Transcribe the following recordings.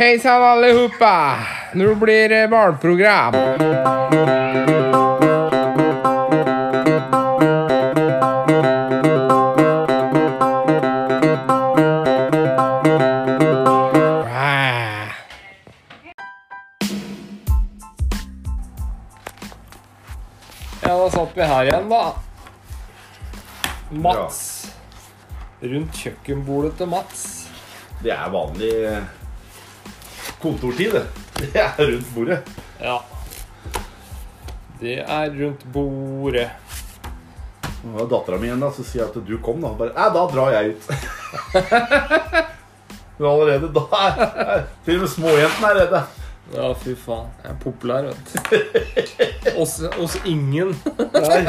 Hejsan allihopa! Nå blir det barnprogram. Ah. Ja, da satt vi her igjen, da. Mats. Rundt kjøkkenbordet til Mats. Det er vanlig kontortid, det. Det er rundt bordet. Ja. Det er rundt bordet. Nå er dattera mi igjen, da, så sier jeg at du kom, da. Bare, da drar jeg ut. Men allerede da er er- Til og med småjentene er redde. Ja, fy faen. Jeg er populær, vet du. Hos ingen. Nei.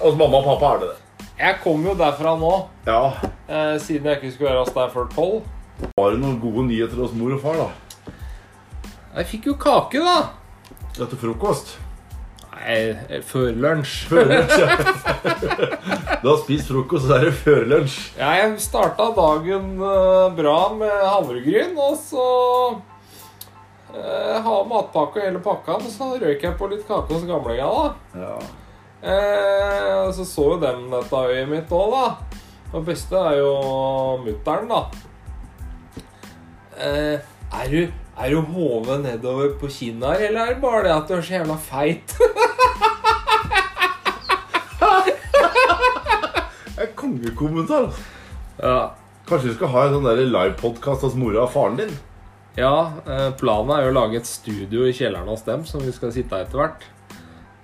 Hos mamma og pappa er det det. Jeg kom jo derfra nå, Ja. eh, siden jeg ikke skulle være hos deg før tolv. Var det noen gode nyheter hos mor og far, da? Jeg fikk jo kake, da. Etter frokost? Nei, eh, før lunsj. Før lunsj, ja. Du har spist frokost, så er det før lunsj. Ja, jeg starta dagen eh, bra med havregryn, og så eh, ha matpakke og hele pakka, og så røyk jeg på litt kake hos gamlinga, da. Ja. Eh, så så jo dem dette øyet mitt òg, da. Og beste er jo mutter'n, da. Eh, er du, er du hovet nedover på kinnar, eller er det bare det at du er så jævla feit? Er kongekommentar. altså. ja. Kanskje du skal ha en sånn der livepodkast hos mora og faren din? ja, eh, planen er jo å lage et studio i kjelleren hos dem, som vi skal sitte i etter hvert.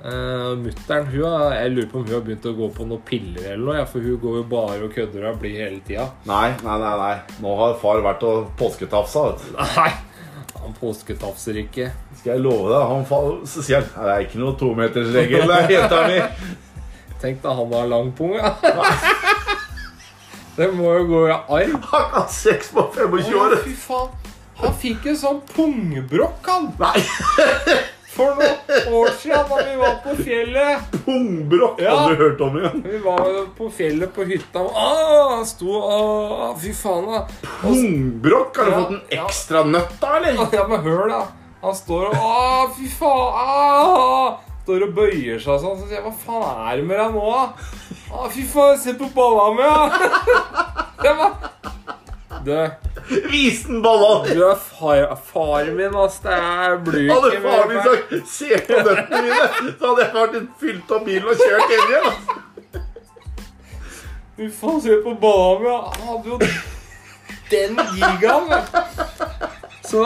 Uh, Mutter'n jeg lurer på om hun har begynt å gå på noen piller eller noe, ja, for hun går jo bare og kødder og blir hele tida. Nei, nei, nei. nei. Nå har far vært og påsketafsa. vet du. Nei, påsketafser ikke. Skal jeg love deg, han faller Så sier han Det er ikke noe tometersregel, det er jenta mi. Tenk da han har lang pung, ja. Det må jo gå i arv. Han har ha sex på 25 år. Fy faen. Han fikk en sånn pungbrokk, han. Nei, For noen år siden da vi var på fjellet. pungbrokk Ja. hadde du hørt om igjen. Vi var på fjellet på hytta. Ah, han sto ah, Fy faen, da. Pungbrokk? Har du Ja, fått en ja. ekstra nøtt da, eller? Ja, men hør, da. Han står og ah, Fy faen. Ah, står og bøyer seg sånn. Så sier jeg, hva faen er det med deg nå, da? Ah, fy faen, se på balla mi, ja. Du. Vis den balla! Du er far, faren min, ass. Det er blir Hadde faren min sagt 'se på nøttene mine', så hadde jeg vært fylt av bilen og kjørt hjem igjen. altså. Fy faen, se på balla mi. Han hadde jo den gigaen, vet du. Så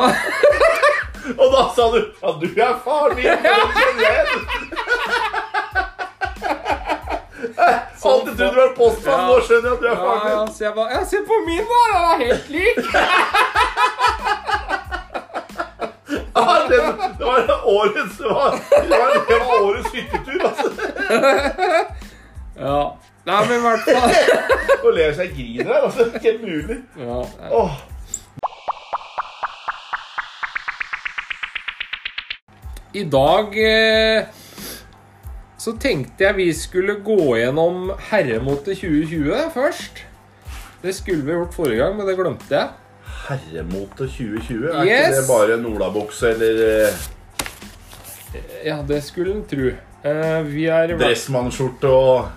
Og da sa du 'ja, du er faren min'. men det kjenner jeg igjen». Alltid trodd du var postmann, nå skjønner jeg at du er faren min. ja, så jeg bare Ja, se på min, da! Den er helt lik. Ja, det, det var årets Det var, det var, det var årets hyttetur, altså. Ja. Nei, men i hvert fall Nå ler seg griner her, altså. Ikke mulig. ja. Åh. I dag eh, så tenkte jeg vi skulle gå gjennom herremotet 2020 først. Det skulle vi gjort forrige gang, men det glemte jeg. Herremote 2020? Er ikke det bare en olabukse eller eh, Ja, det skulle en tro. Eh, vi, er i og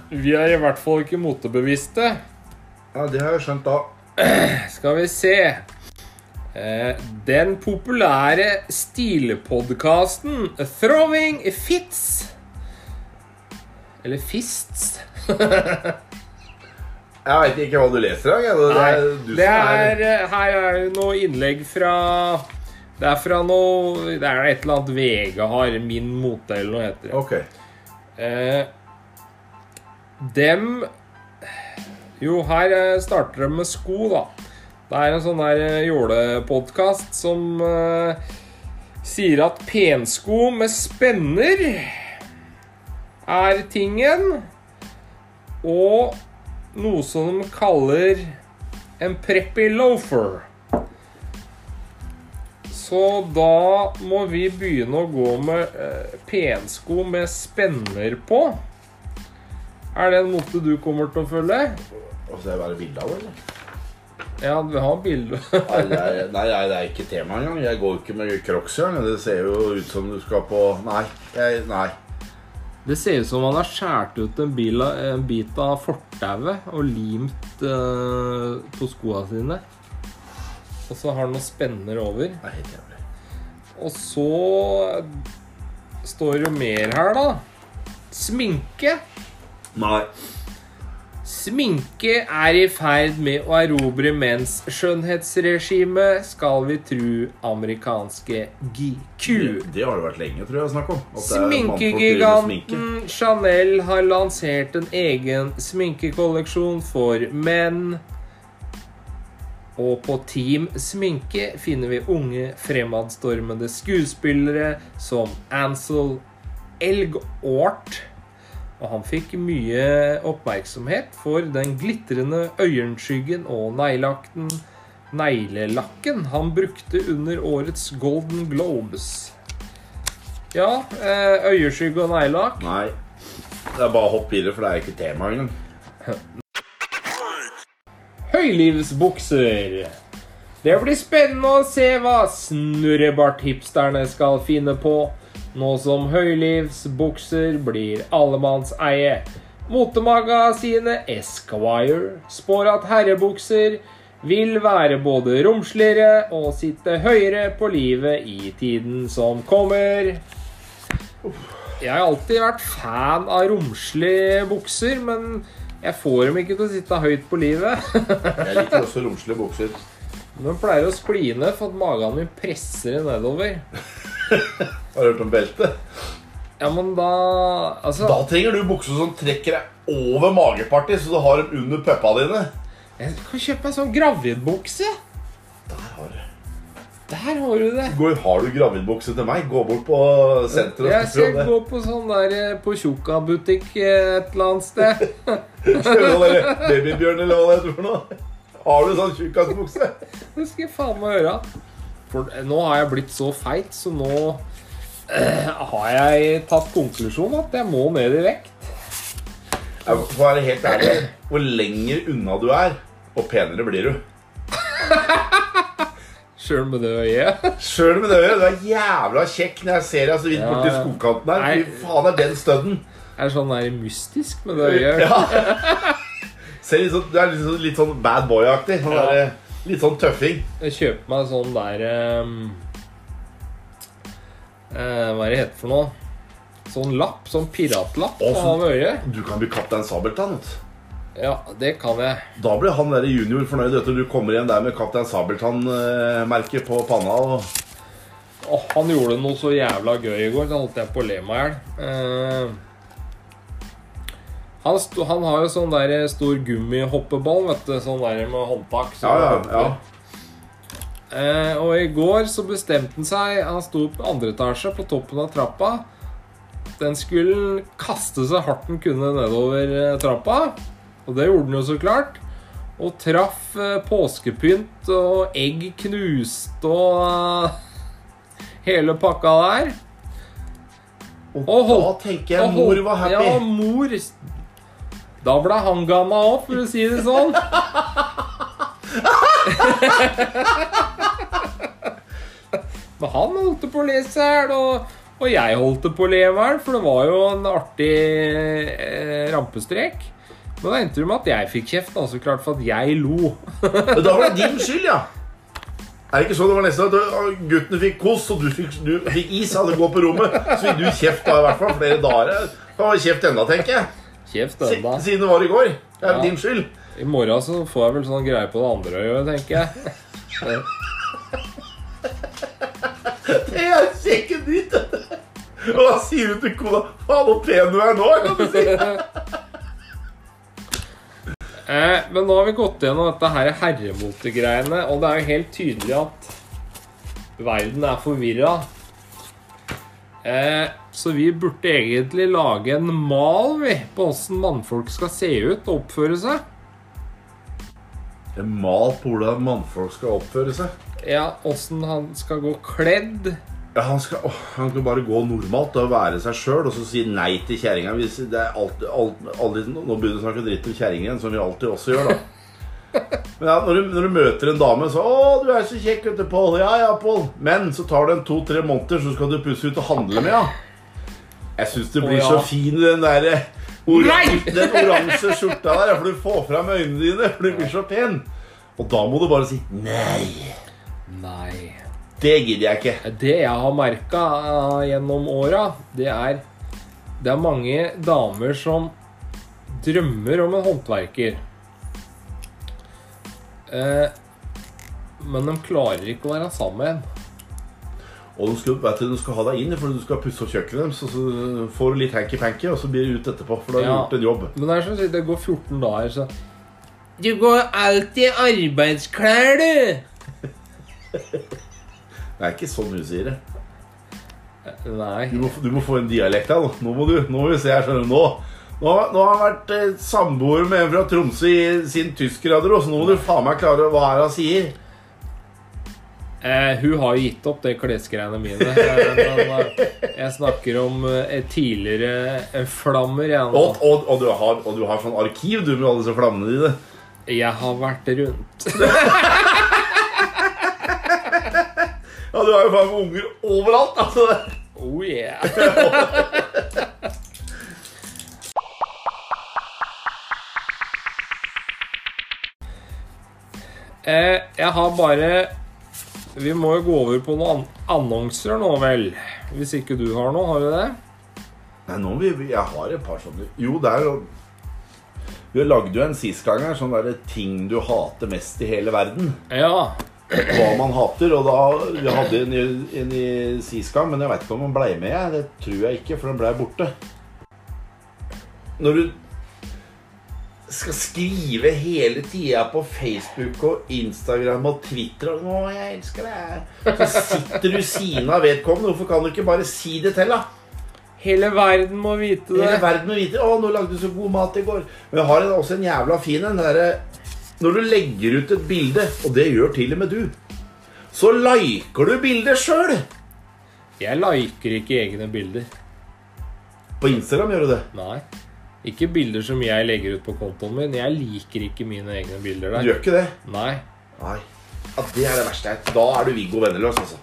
vi er i hvert fall ikke motebevisste. Ja, det har jeg skjønt da. Skal vi se. Eh, den populære stilpodkasten Throwing Fits Eller Fists. Jeg veit ikke hva du leser i dag. Det, Nei, er det som er, eh, her er det noe innlegg fra Det er fra noe Det er et eller annet VG har. Min mote, eller noe heter det. Ok. Eh, dem Jo, her eh, starter de med sko, da. Det er en sånn der eh, jålepodkast som eh, sier at pensko med spenner er tingen. Og noe som de kaller en preppy loafer. Så da må vi begynne å gå med eh, pensko med spenner på. Er det en måte du kommer til å følge? Og så er det bare bilde av det, eller? Ja, vi har bilde. Nei, nei, det er ikke tema engang. Jeg går ikke med crocs. Det ser jo ut som du skal på Nei. Jeg, nei. Det ser ut som han har skåret ut en, bil, en bit av fortauet og limt eh, på skoa sine. Og så har han noen spenner over. Det er helt jævlig. Og så står det mer her, da. Sminke. Nei. Sminke er i ferd med å erobre menns skjønnhetsregime, skal vi tru amerikanske GQ. Det, har det vært lenge, tror jeg, snakk om. At det mannfolk driver med sminke. Sminkegiganten Chanel har lansert en egen sminkekolleksjon for menn. Og på Team Sminke finner vi unge, fremadstormende skuespillere som Ansel Elgort. Og han fikk mye oppmerksomhet for den glitrende øyenskyggen og neglelakten neglelakken han brukte under årets Golden Globes. Ja, eh, øyeskygge og neglelakk. Nei. Det er bare i det, for det er ikke tema engang. Høylivsbukser. Det blir spennende å se hva snurrebart-hipsterne skal finne på, nå som høylivsbukser blir allemannseie. Motemagasinet Esquire spår at herrebukser vil være både romsligere og sitte høyere på livet i tiden som kommer. Jeg har alltid vært fan av romslige bukser, men jeg får dem ikke til å sitte høyt på livet. Jeg liker også romslige bukser. De pleier å skline for at magen min presser det nedover. Har du hørt om belte? Ja, men da Altså, Da trenger du bukser som trekker deg over magepartiet, så du har dem under puppa dine. jeg kan kjøpe meg sånn gravidbukse. Der har du. Der har du det. Går, har du gravidbukse til meg? Gå bort på senteret Jeg skal gå på sånn der eh, på Tjukka-butikk eh, et eller annet sted. Babybjørn eller hva det er for noe. Har du sånn tjukkasbukse? Det skal jeg faen meg gjøre. For nå har jeg blitt så feit, så nå har jeg tatt konklusjonen at jeg må ned i vekt. Jeg å være helt ærlig. Hvor lenger unna du er, og penere blir du. Sjøl med det øyet. Sjøl med det øyet. Du er jævla kjekk når jeg ser deg så vidt Ja. borti skogkanten her. Fy faen, er den stødden. Er sånn der mystisk med det øyet? Ja. Ser litt sånn, du er litt sånn, litt sånn bad boy-aktig. Sånn Ja. litt sånn tøffing. Jeg kjøper meg sånn der ehm, eh, Hva er det heter for noe? Sånn lapp. Sånn piratlapp Å, så- han øyet. Du kan bli kaptein Sabeltann. vet du. Ja, det kan jeg. Da blir han der junior fornøyd. Vet du. du kommer igjen der med Kaptein Sabeltann-merket på panna. Og... Åh, han gjorde noe så jævla gøy i går. Da holdt jeg på å le meg i hjel. Eh, han, sto- han har jo sånn der stor gummihoppeball, vet du. Sånn der med håndtak. så- Ja, ja, ja. Eh, og i går så bestemte han seg Han sto på andre etasje, på toppen av trappa. Den skulle kaste så hardt den kunne nedover eh, trappa. Og det gjorde den jo så klart. Og traff eh, påskepynt og egg knust og hele pakka der. Og, Og da tenker jeg mor var happy. Ja, mor Da ble han gamma opp, for å si det sånn. Men han holdt på å le seg og, og jeg holdt på å le meg for det var jo en artig eh, rampestrek. Men da endte det med at jeg fikk kjeft, da, så klart, for at jeg lo. Men Da var det din skyld, ja. Er det ikke sånn det var nesten at guttene fikk kos, og du fikk, du fikk is av å gå på rommet? Så fikk du kjeft da i hvert fall flere dager. Da var det kjeft enda, tenker jeg. Kjeft enda. Siden det var i går. Det er Ja. din skyld. I morgen så får jeg vel sånn greie på det andre øyet, tenker jeg. Det er ikke dit. Og da sier du til kona Faen, så pen du er nå, kan du si. Eh, men nå har vi gått gjennom dette her herremotegreiene, og det er jo helt tydelig at verden er forvirra. Eh, så vi burde egentlig lage en mal vi, på åssen mannfolk skal se ut og oppføre seg. En mal på hvordan mannfolk skal oppføre seg. Ja, åssen han skal gå kledd. Ja, han skal, å, han skal bare gå normalt og være seg sjøl og så si nei til kjerringa. er Nå begynner vi å snakke dritt om kjerringa igjen, som vi alltid også gjør, da. Men ja, når, du, når du møter en dame, så 'Å, du er så kjekk, vet du, Pål.' Ja, ja, Pål. Men så tar det en to-tre måneder, så skal du pusse ut og handle med henne. Jeg syns du blir oh, ja. så fin den derre oransje, den oransje skjorta der, for du får fram øynene dine, for du blir så pen. Og da må du bare si 'nei'. Nei. Det gidder jeg ikke. Det jeg har merka gjennom åra, det er Det er mange damer som drømmer om en håndverker. Eh, men de klarer ikke å være sammen med en. Og du skal, vet du, du skal ha deg inn fordi du skal pusse opp kjøkkenet deres. Og så får du litt hanky-panky, og så blir du ut etterpå. For da har du Ja. gjort en jobb. Men det er sånn det går 14 dager, så Du går alltid i arbeidsklær, du! Det er ikke sånn hun sier det. Nei. Du må, du må få en dialekt her nå. Må, du, nå må vi se her, skjønner du. Nå, nå, nå har han vært eh, samboer med en fra Tromsø i sin tyskgrader, så nå må du faen meg klare hva er det han sier. Eh, hun har jo gitt opp det klesgreiene mine. Eh, men, eh, jeg snakker om eh, tidligere eh, flammer. Jeg, nå. Og, og, og, du har, og du har sånn arkiv du med alle disse flammene dine. jeg har vært rundt. Ja, du har jo faen unger overalt. altså. Oh yeah. eh, jeg har bare Vi må jo gå over på noen annonser nå, vel. Hvis ikke du har noe, har du det? Nei, nå vil vi- Jeg har et par sånne Jo, det er jo Vi lagde jo en sist gang her, sånn derre ting du hater mest i hele verden. Ja. Hva man hater. Og da Vi hadde en, en i sist gang, men jeg veit ikke om han blei med. Jeg. Det tror jeg ikke, for den blei borte. Når du skal skrive hele tida på Facebook og Instagram og Twitter og 'Å, jeg elsker deg', så sitter du siden av vedkommende. Hvorfor kan du ikke bare si det til, da? Hele verden må vite det. Hele verden må vite 'Å, nå lagde du så god mat i går'. Men jeg har en- også en jævla fin en. den derre- Når du legger ut et bilde, og det gjør til og med du, så liker du bildet sjøl. Jeg liker ikke egne bilder. På Instagram gjør du det. Nei. Ikke bilder som jeg legger ut på kontoen min. Jeg liker ikke mine egne bilder Du gjør ikke det? Nei. Nei. Ja, Det er det verste. Da er du Viggo Venneløs, altså.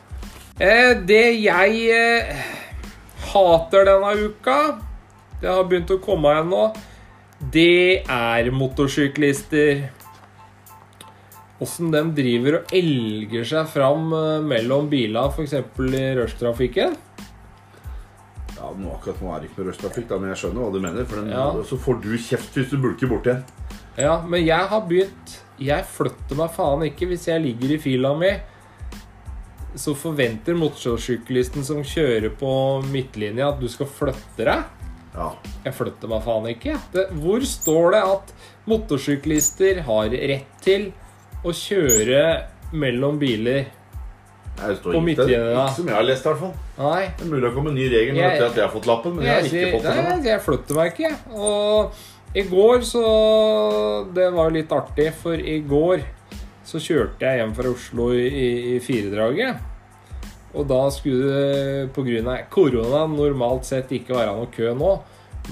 Eh, det jeg eh, hater denne uka Det har begynt å komme igjen nå. Det er motorsyklister. Åssen de driver og elger seg fram eh, mellom biler, f.eks. i rushtrafikken. Ja, nå akkurat nå er det ikke noe rushtrafikk, men jeg skjønner hva du mener. For den, Ja. Så får du kjeft hvis du bulker borti en. Ja, men jeg har begynt Jeg flytter meg faen ikke hvis jeg ligger i fila mi. Så forventer motorsyklisten som kjører på midtlinja, at du skal flytte deg. Ja. Jeg flytter meg faen ikke. Det, hvor står det at motorsyklister har rett til å kjøre mellom biler? Det står På ikke, ikke som jeg har lest, i hvert fall. Nei. Det er mulig det kommer en ny regel når Jeg- at jeg har fått lappen, men jeg har ikke fått det nei, jeg flytter meg ikke. Og i går så Det var jo litt artig, for i går så kjørte jeg hjem fra Oslo i, i, i firedraget. Og da skulle det pga. korona normalt sett ikke være noe kø nå.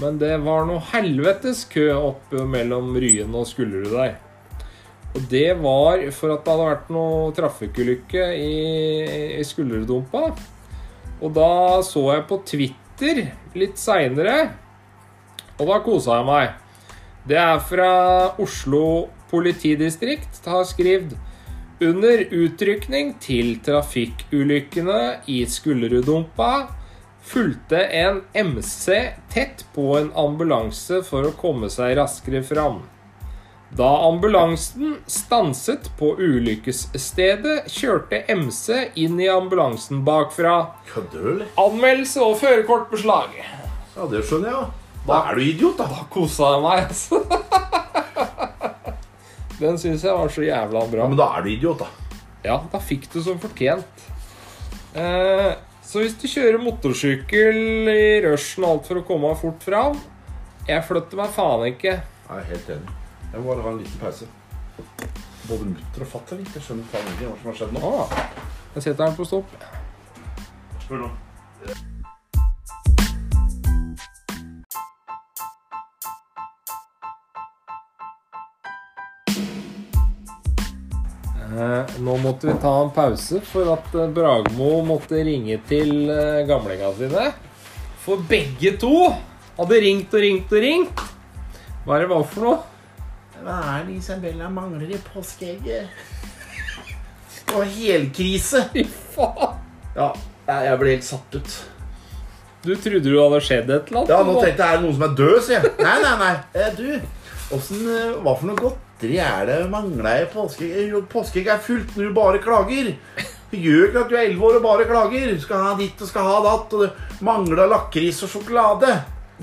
Men det var noe helvetes kø opp mellom Ryen og Skullerud der. Og det var for at det hadde vært noe trafikkulykke i, i skulderdumpa. Og da så jeg på Twitter litt seinere, og da kosa jeg meg. Det er fra Oslo politidistrikt. Har skrevet under utrykning til trafikkulykkene i Skulleruddumpa fulgte en MC tett på en ambulanse for å komme seg raskere fram. Da ambulansen stanset på ulykkesstedet, kjørte MC inn i ambulansen bakfra. Kødder du, eller? Anmeldelse og førerkortbeslag. Ja, det skjønner jeg, Da, Da er du idiot, da. Da kosa jeg meg, altså. Den syns jeg var så jævla bra. Ja. Men da er du idiot, da. Ja, da fikk du som fortjent. Eh, så hvis du kjører motorsykkel i rushen og alt for å komme fort fram Jeg flytter meg faen ikke. Jeg er helt enig. Jeg må bare ha en liten pause. Både mutter og fatter ikke Jeg skjønner faen ikke hva som har skjedd nå. Ah, jeg setter den på stopp. Spør nå. Nå måtte vi ta en pause for at eh, Bragmo måtte ringe til eh, gamlinga sine. For begge to hadde ringt og ringt og ringt. Hva er det var for noe? Hva er det Isabella mangler i påskeegget? Var helkrise. Fy faen! Ja, jeg ble helt satt ut. Du trodde du hadde skjedd et eller annet? Ja, nå tenkte jeg er det noen som er død, sier jeg. Nei, nei, nei. Eh, Du, åssen, eh, hva for noe godteri er det mangler i påskeegg? Påskeegget Påskeegg er fullt når du bare klager. Det gjør ikke at du er elleve år og bare klager. Du skal ha ditt og skal ha datt, og det mangler lakris og sjokolade.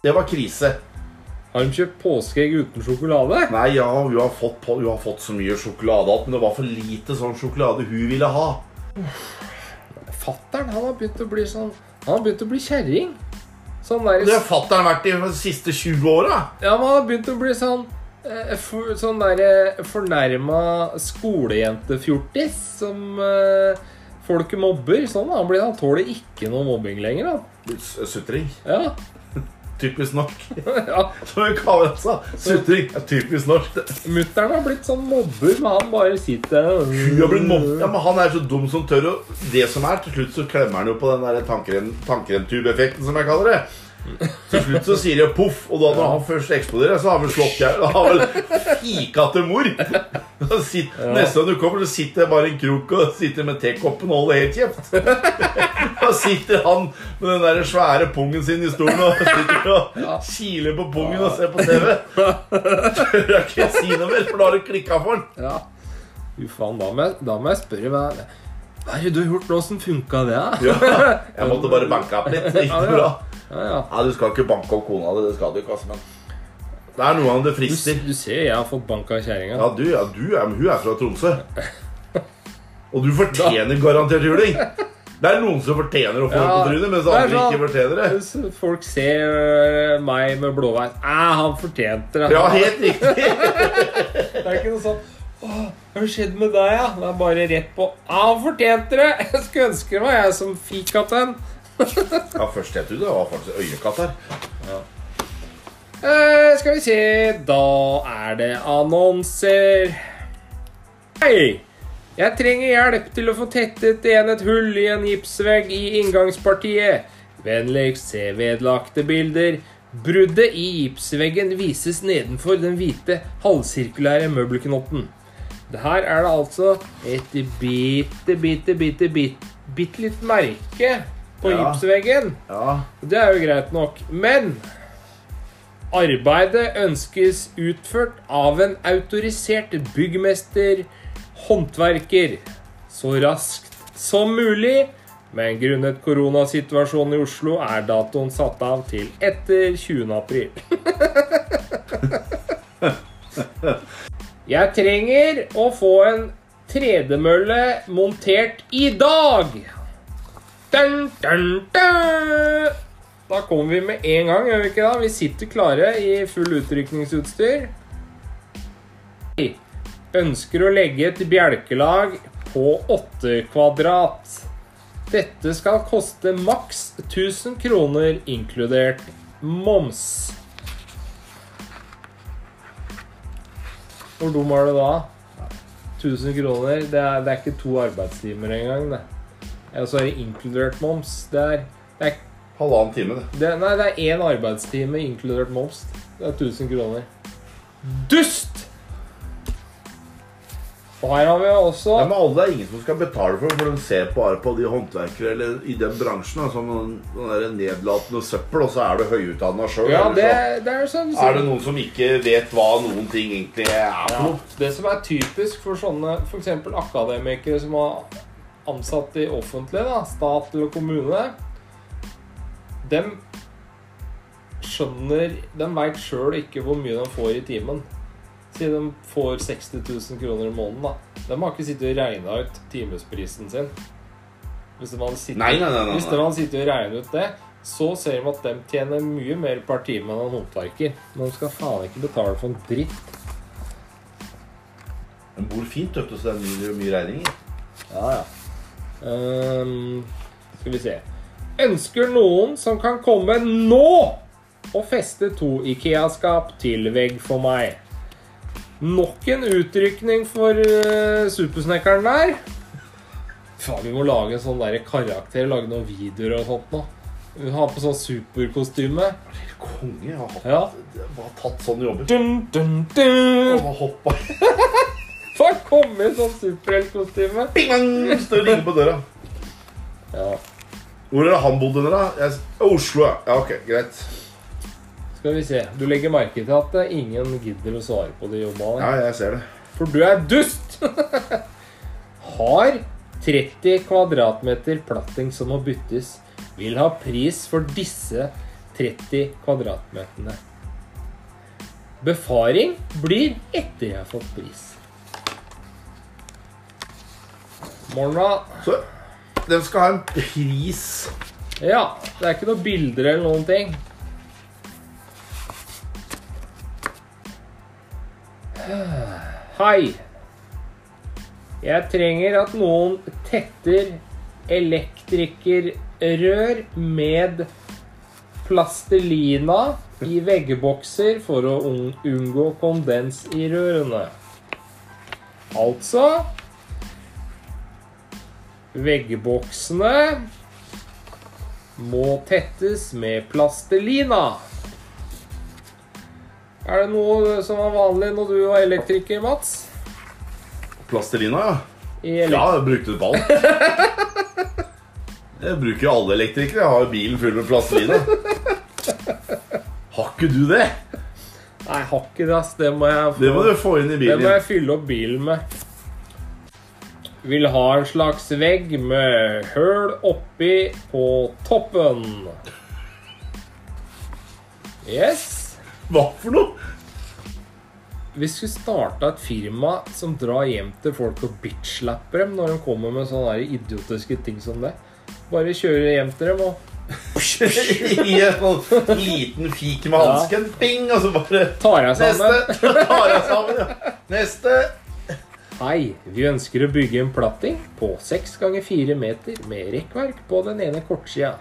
Det var krise. Har de kjøpt påskeegg uten sjokolade? Nei, ja, hun har fått, på, hun har fått så mye sjokolade at det var for lite sånn sjokolade hun ville ha. Fattern han har begynt å bli sånn Han har begynt å bli kjerring. Sånn der Det har fatter'n vært i de siste 20 åra. Ja, men han har begynt å bli sånn eh, for, Sånn derre fornærma skolejentefjortis som eh, folket mobber. Sånn, han, blir, han tåler ikke noe mobbing lenger. Han. Sutring. Ja. Typisk nok. ja. Som en kamerat sa. Sutring er typisk norsk. Mutter'n har blitt sånn mobber, men han bare sitter Hun har blitt mobber. Ja, men han er så dum som tør å Det som er, til slutt så klemmer han jo på den der som jeg kaller det. Til slutt så sier det poff, og da når han først eksploderer, så har han vel slått hjel. Har vel fika til mor. Sitter, Neste gang du kommer, så sitter jeg bare i en krok og sitter med tekoppen og holder helt kjeft. Da sitter han med den der svære pungen sin i stolen og sitter og kiler på pungen og ser på TV. Tør jeg ikke si noe mer, for da har det klikka for han. Ja. Fy faen, da må, jeg, da må jeg spørre hva Hva har du gjort nå som funka det. Ja, jeg måtte bare banke opp litt. Det gikk bra. Ja, ja. Ja, Du skal ikke banke opp kona di, det skal du ikke. Altså, men det er noe av det frister. du ser jeg har fått bank av kjerringa. Ja, du, ja, du er, hun er fra Tromsø. Og du fortjener garantert juling. Det er noen som fortjener å få det på trynet, mens andre sånn- ikke fortjener det. Hvis Folk ser øh, meg med blåveis. Æ, han fortjente det. Ja, helt riktig. Det er ikke noe sånn Åh, hva har skjedd med deg, ja? Det er bare rett på Ja, han fortjente det! Jeg skulle ønske det var jeg som fikk den. Ja, først het du det var faktisk øyekatt her. Eh, skal vi se Da er det annonser. Hei! Jeg trenger hjelp til å få tettet igjen et hull i en gipsvegg i inngangspartiet. Vennligst se vedlagte bilder. Bruddet i gipsveggen vises nedenfor den hvite halvsirkulære møbelknotten. Her er det altså et bitte, bitte, bitte, bitte, bitte litt merke på Ja. gipsveggen. Ja, Det er jo greit nok. Men arbeidet ønskes utført av en autorisert byggmester, håndverker, så raskt som mulig. Men grunnet koronasituasjonen i Oslo er datoen satt av til etter 20. april. Jeg trenger å få en tredemølle montert i dag. Dun, dun, dun. Da kommer vi med en gang, gjør vi ikke da? Vi sitter klare i full utrykningsutstyr. Ønsker å legge et bjelkelag på 8 kvadrat. Dette skal koste maks 1000 kroner, inkludert moms. Hvor dum er du da? 1000 kroner, det er, det er ikke to arbeidstimer engang, det. Og så er det inkludert moms. Det er, det er halvannen time, det. det, nei, det er én arbeidstime inkludert moms. Det er 1000 kroner. Dust! Og her har vi også Ja, men alle det er ingen som skal betale for det, for de ser bare på de håndverkere eller i den bransjen som den, nedlatende søppel, og så er du høyutdanna sjøl. Ja, det, det er sånn Er det noen som ikke vet hva noen ting egentlig er for ja, noe? Det som er typisk for sånne f.eks. akademikere som har ansatt i offentlig, da, stat eller kommune Dem skjønner De veit sjøl ikke hvor mye de får i timen. Siden de får 60 000 kroner i måneden. da. De har ikke sittet og regna ut timesprisen sin. Hvis de hadde sittet, Nei, nei, nei, Hvis de hadde sittet og regnet ut det, så ser de at de tjener mye mer per time enn en håndverker. Men de skal faen ikke betale for en dritt. De bor fint, vet du, så det er mye, mye regninger. Ja, ja. Um, skal vi se. Ønsker noen som kan komme nå og feste to Ikea-skap til vegg for meg? Nok en utrykning for uh, supersnekkeren der. Faen, vi må lage en sånn der karakter, lage noen videoer og sånt nå. Ha på sånn superkostyme. Konge. Jeg har hatt, Ja. har tatt sånne jobber. Dun, dun, dun. Og hoppa Få komme i sånn superheltkostyme. Står og ringer på døra. Ja. Hvor er det han bodde da? Jeg, Oslo, ja. ja. Ok, greit. Skal vi se. Du legger merke til at eh, ingen gidder å svare på de jobbene. Ja, jeg ser det. For du er dust! Har 30 kvadratmeter platting som må byttes, vil ha pris for disse 30 kvadratmeterne. Befaring blir etter jeg har fått pris. Morna. Så den skal ha en pris. Ja, det er ikke noen bilder eller noen ting. Hei. Jeg trenger at noen tetter elektrikerrør med plastelina i veggebokser for å unngå kondens i rørene. Altså Veggboksene må tettes med plastelina. Er det noe som var vanlig når du var elektriker, Mats? Plastelina, ja. Ja, jeg brukte det på alt. Jeg bruker jo alle elektrikere. Jeg har bilen full med plastelina. Har ikke du det? Nei, jeg har ikke det, ass. Det må jeg få, Det må du få inn i det må jeg fylle opp bilen med. Vil ha en slags vegg med høl oppi på toppen. Yes. Hva for noe? Vi skulle starta et firma som drar hjem til folk og bitch-slapper dem når de kommer med sånne der idiotiske ting som det. Bare kjøre hjem til dem og I en sånn liten fik med hansken. Bing! Og så bare tar jeg sammen. Neste. Tar jeg sammen, ja. Neste. Hei, vi ønsker å bygge en platting på 6 ganger 4 meter med rekkverk på den ene kortsida.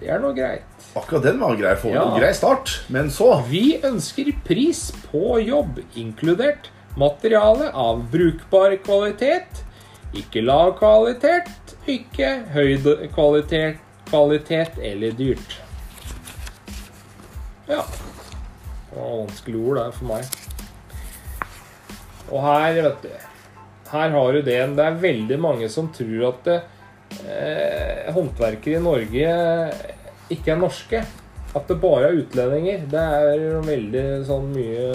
Det er nå greit. Akkurat den var grei. For Ja. grei start. Men så Vi ønsker pris på jobb, inkludert materiale av brukbar kvalitet, ikke lav kvalitet, ikke høy kvalitet, kvalitet eller dyrt. Ja. Det var vanskelig ord der for meg. Og her, vet du Her har du det. Det er veldig mange som tror at det, eh, håndverkere i Norge ikke er norske. At det bare er utlendinger. Det er veldig sånn mye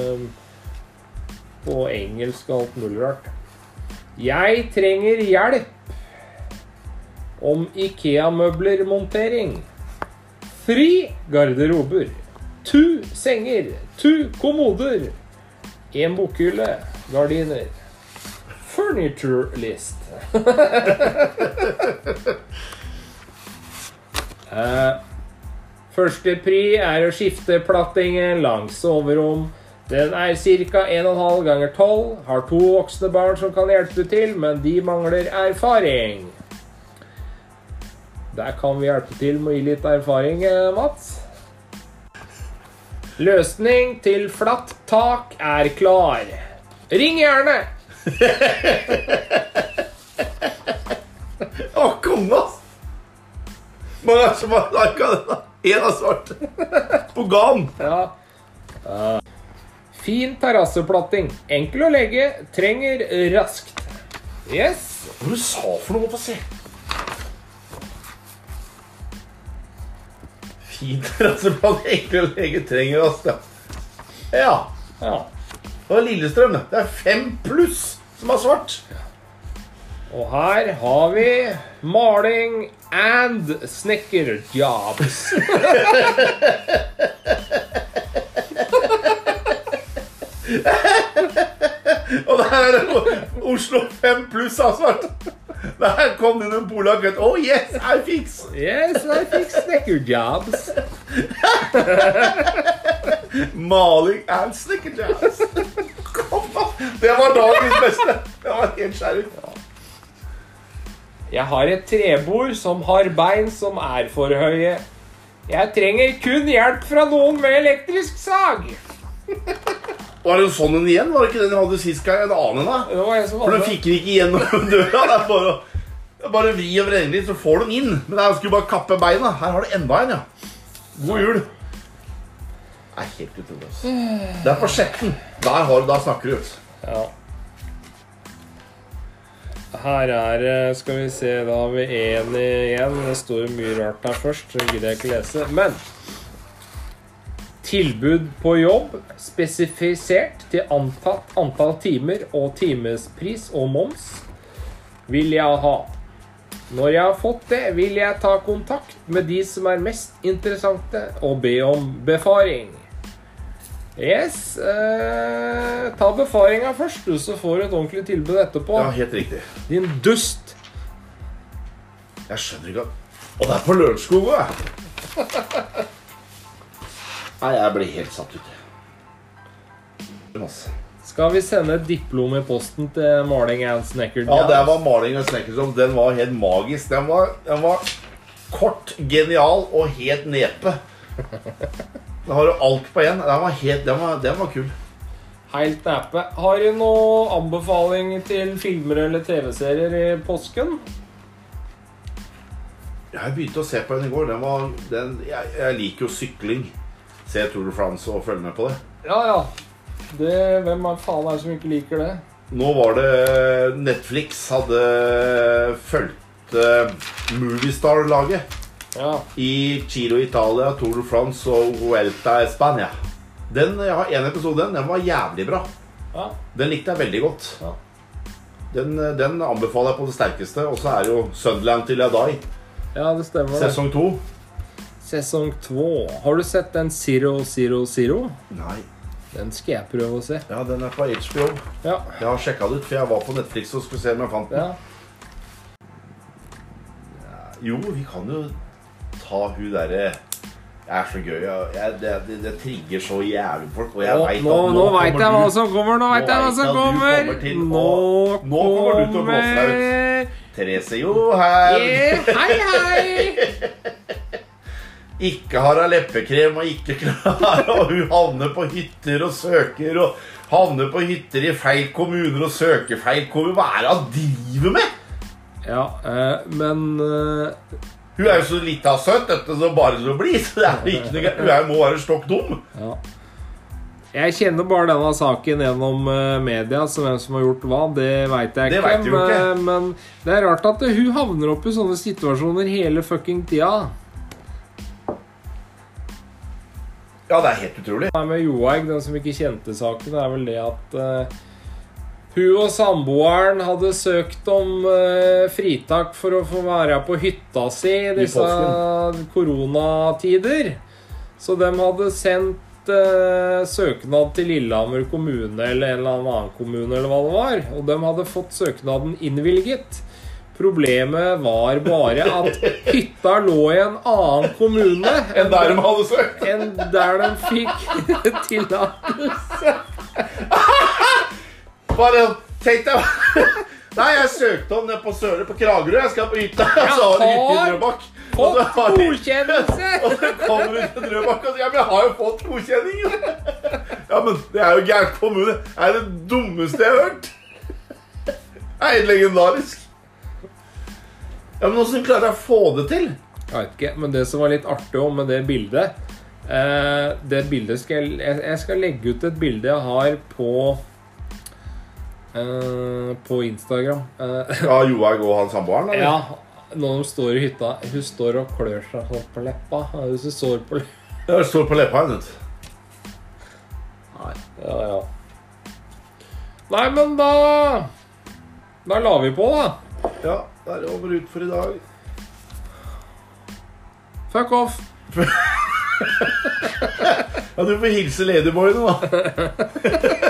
på engelsk og alt mulig rart. Jeg trenger hjelp om Ikea-møblermontering. Fri garderober. Tu senger. Tu kommoder. En bokhylle. Gardiner. Furniture list. eh, Første pri er å skifte plattingen langs soverom. Den er ca. 1,5 ganger 12. Har to voksne barn som kan hjelpe til, men de mangler erfaring. Der kan vi hjelpe til med å gi litt erfaring, eh, Mats. Løsning til flatt tak er klar. Ring gjerne! Å, konge, ass! Mange det som har lika den, da? Én har svart. På GAN. Ja. Uh, fin terrasseplatting. Enkel å legge. Trenger raskt. Yes. Hva du sa for noe? Få se. Fin terrasseplatting. Enkel å legge, trenger raskt. ja. Ja. Det var Lillestrøm. det. Det er fem pluss som er svart. Og her har vi maling and snekkerjobs. Og det her er Oslo 5 pluss har svart. Der kom det noen polakk. Oh yes, I fix. Yes, I fix snekkerjobs. Maling and snekkerjobs. Det var dagens beste. Det var helt skjærlig. Jeg har et trebord som har bein som er for høye. Jeg trenger kun hjelp fra noen med elektrisk sag. Var det sånn en igjen? Var det ikke den du hadde sist gang? En annen en, da? For du fikk den ikke gjennom døra. Det er bare, å- bare vri og vrenge litt, så får du den inn. Men jeg skulle bare kappe beina. Her har du enda en, ja. God jul. Det er helt utrolig. Det er på sjetten. Der har du, da snakker du. Ja. Her er det Skal vi se, da har vi én igjen. Det står mye rart her først, så gidder jeg ikke lese. Men Tilbud på jobb spesifisert til antatt antall timer og timespris og moms vil jeg ha. Når jeg har fått det, vil jeg ta kontakt med de som er mest interessante, og be om befaring. Yes. Eh, ta befaringa først, du, så får du et ordentlig tilbud etterpå. Ja, helt riktig. Din dust. Jeg skjønner ikke at Og det er på Lørenskog òg. Nei, jeg blir helt satt ut. Masse. Skal vi sende et diplom i posten til Maling and Snecker? Ja, det var maling og snekkersom. Den var helt magisk. Den var, den var kort, genial og helt nepe. Da har du alt på én. Den var helt, den var, den var kul. Helt neppe. Har du noen anbefaling til filmer eller TV-serier i påsken? Jeg begynte å se på den i går. Den var, den, jeg, jeg liker jo sykling. Se Tour de France og følge med på det. Ja, ja. Det, hvem er faen er det som ikke liker det? Nå var det Netflix hadde fulgt uh, Moviestar-laget Ja. i Giro Italia, Tour de France og Vuelta Spania. Den, jeg har en episode den, den var jævlig bra. ja. Den likte jeg veldig godt. Ja. Den, den anbefaler jeg på det sterkeste. Og så er det jo Sunderland til Yadai, Ja, det stemmer. sesong to. Sesong to. Har du sett den Zero Zero Zero? Nei. Den skal jeg prøve å se. Ja, den er på HBO. Ja. Jeg har sjekka det ut, for jeg var på Netflix og skulle se om jeg fant den. ja. Jo, vi kan jo ta hun derre Jeg er så gøy. Jeg, det, det, det trigger så jævlig folk. Og jeg Nå, vet nå, at nå veit jeg hva som kommer! Nå veit jeg hva som at kommer! kommer til Nå Nå kommer du til å blåse deg ut. Therese Johaug. Yeah, Hei, hei! Ikke har hun leppekrem og ikke klar, og hun havner på hytter og søker og havner på hytter i feil kommuner og søker feil kommuner. Hva er det hun driver med? Ja, eh, men eh, Hun er jo så lita og søt, dette så bare så blir. Så det er ikke noe galt Hun er, må være stokk dum. ja. Jeg kjenner bare denne saken gjennom eh, media, så hvem som har gjort hva, det veit jeg Det ikke. vet ikke. Men, men det er rart at hun havner opp i sånne situasjoner hele fucking tida. Ja, det er helt utrolig. Det med Johaug, den som ikke kjente saken, er vel det at eh, hun og samboeren hadde søkt om uh, fritak for å få være på hytta si i disse koronatider. Så de hadde sendt uh, søknad til Lillehammer kommune eller en eller annen kommune, eller hva det var. Og de hadde fått søknaden innvilget. Problemet var bare at hytta lå i en annen kommune Enn der de hadde søkt. enn der de fikk tillatelse. Bare tenk deg Nei, jeg søkte om det på Søre på Kragerø. Jeg skal på hytta. Så har du hytte i Drøbak. Og så har de- Og så kommer du til Drøbak og sier Ja, men jeg har jo fått godkjenning. Ja, men det er jo gærent kommune. Det er det dummeste jeg har hørt. Det er helt legendarisk. Ja, men åssen klarer jeg å få det til? Jeg vet ikke, men det som var litt artig om med det bildet eh, Det bildet skal jeg jeg skal legge ut et bilde jeg har på eh, På Instagram. Uh, Ja, Johaug og han samboeren? ja, når de står i hytta Hun står og klør seg på leppa. Hvis hun sår på leppa Ja, hun står på leppa hennes. Nei, ja, ja. Nei, men da Da la vi på, da. Ja, da er det over ut for i dag. Fuck off. Ja, du får hilse Ladyboyene, da.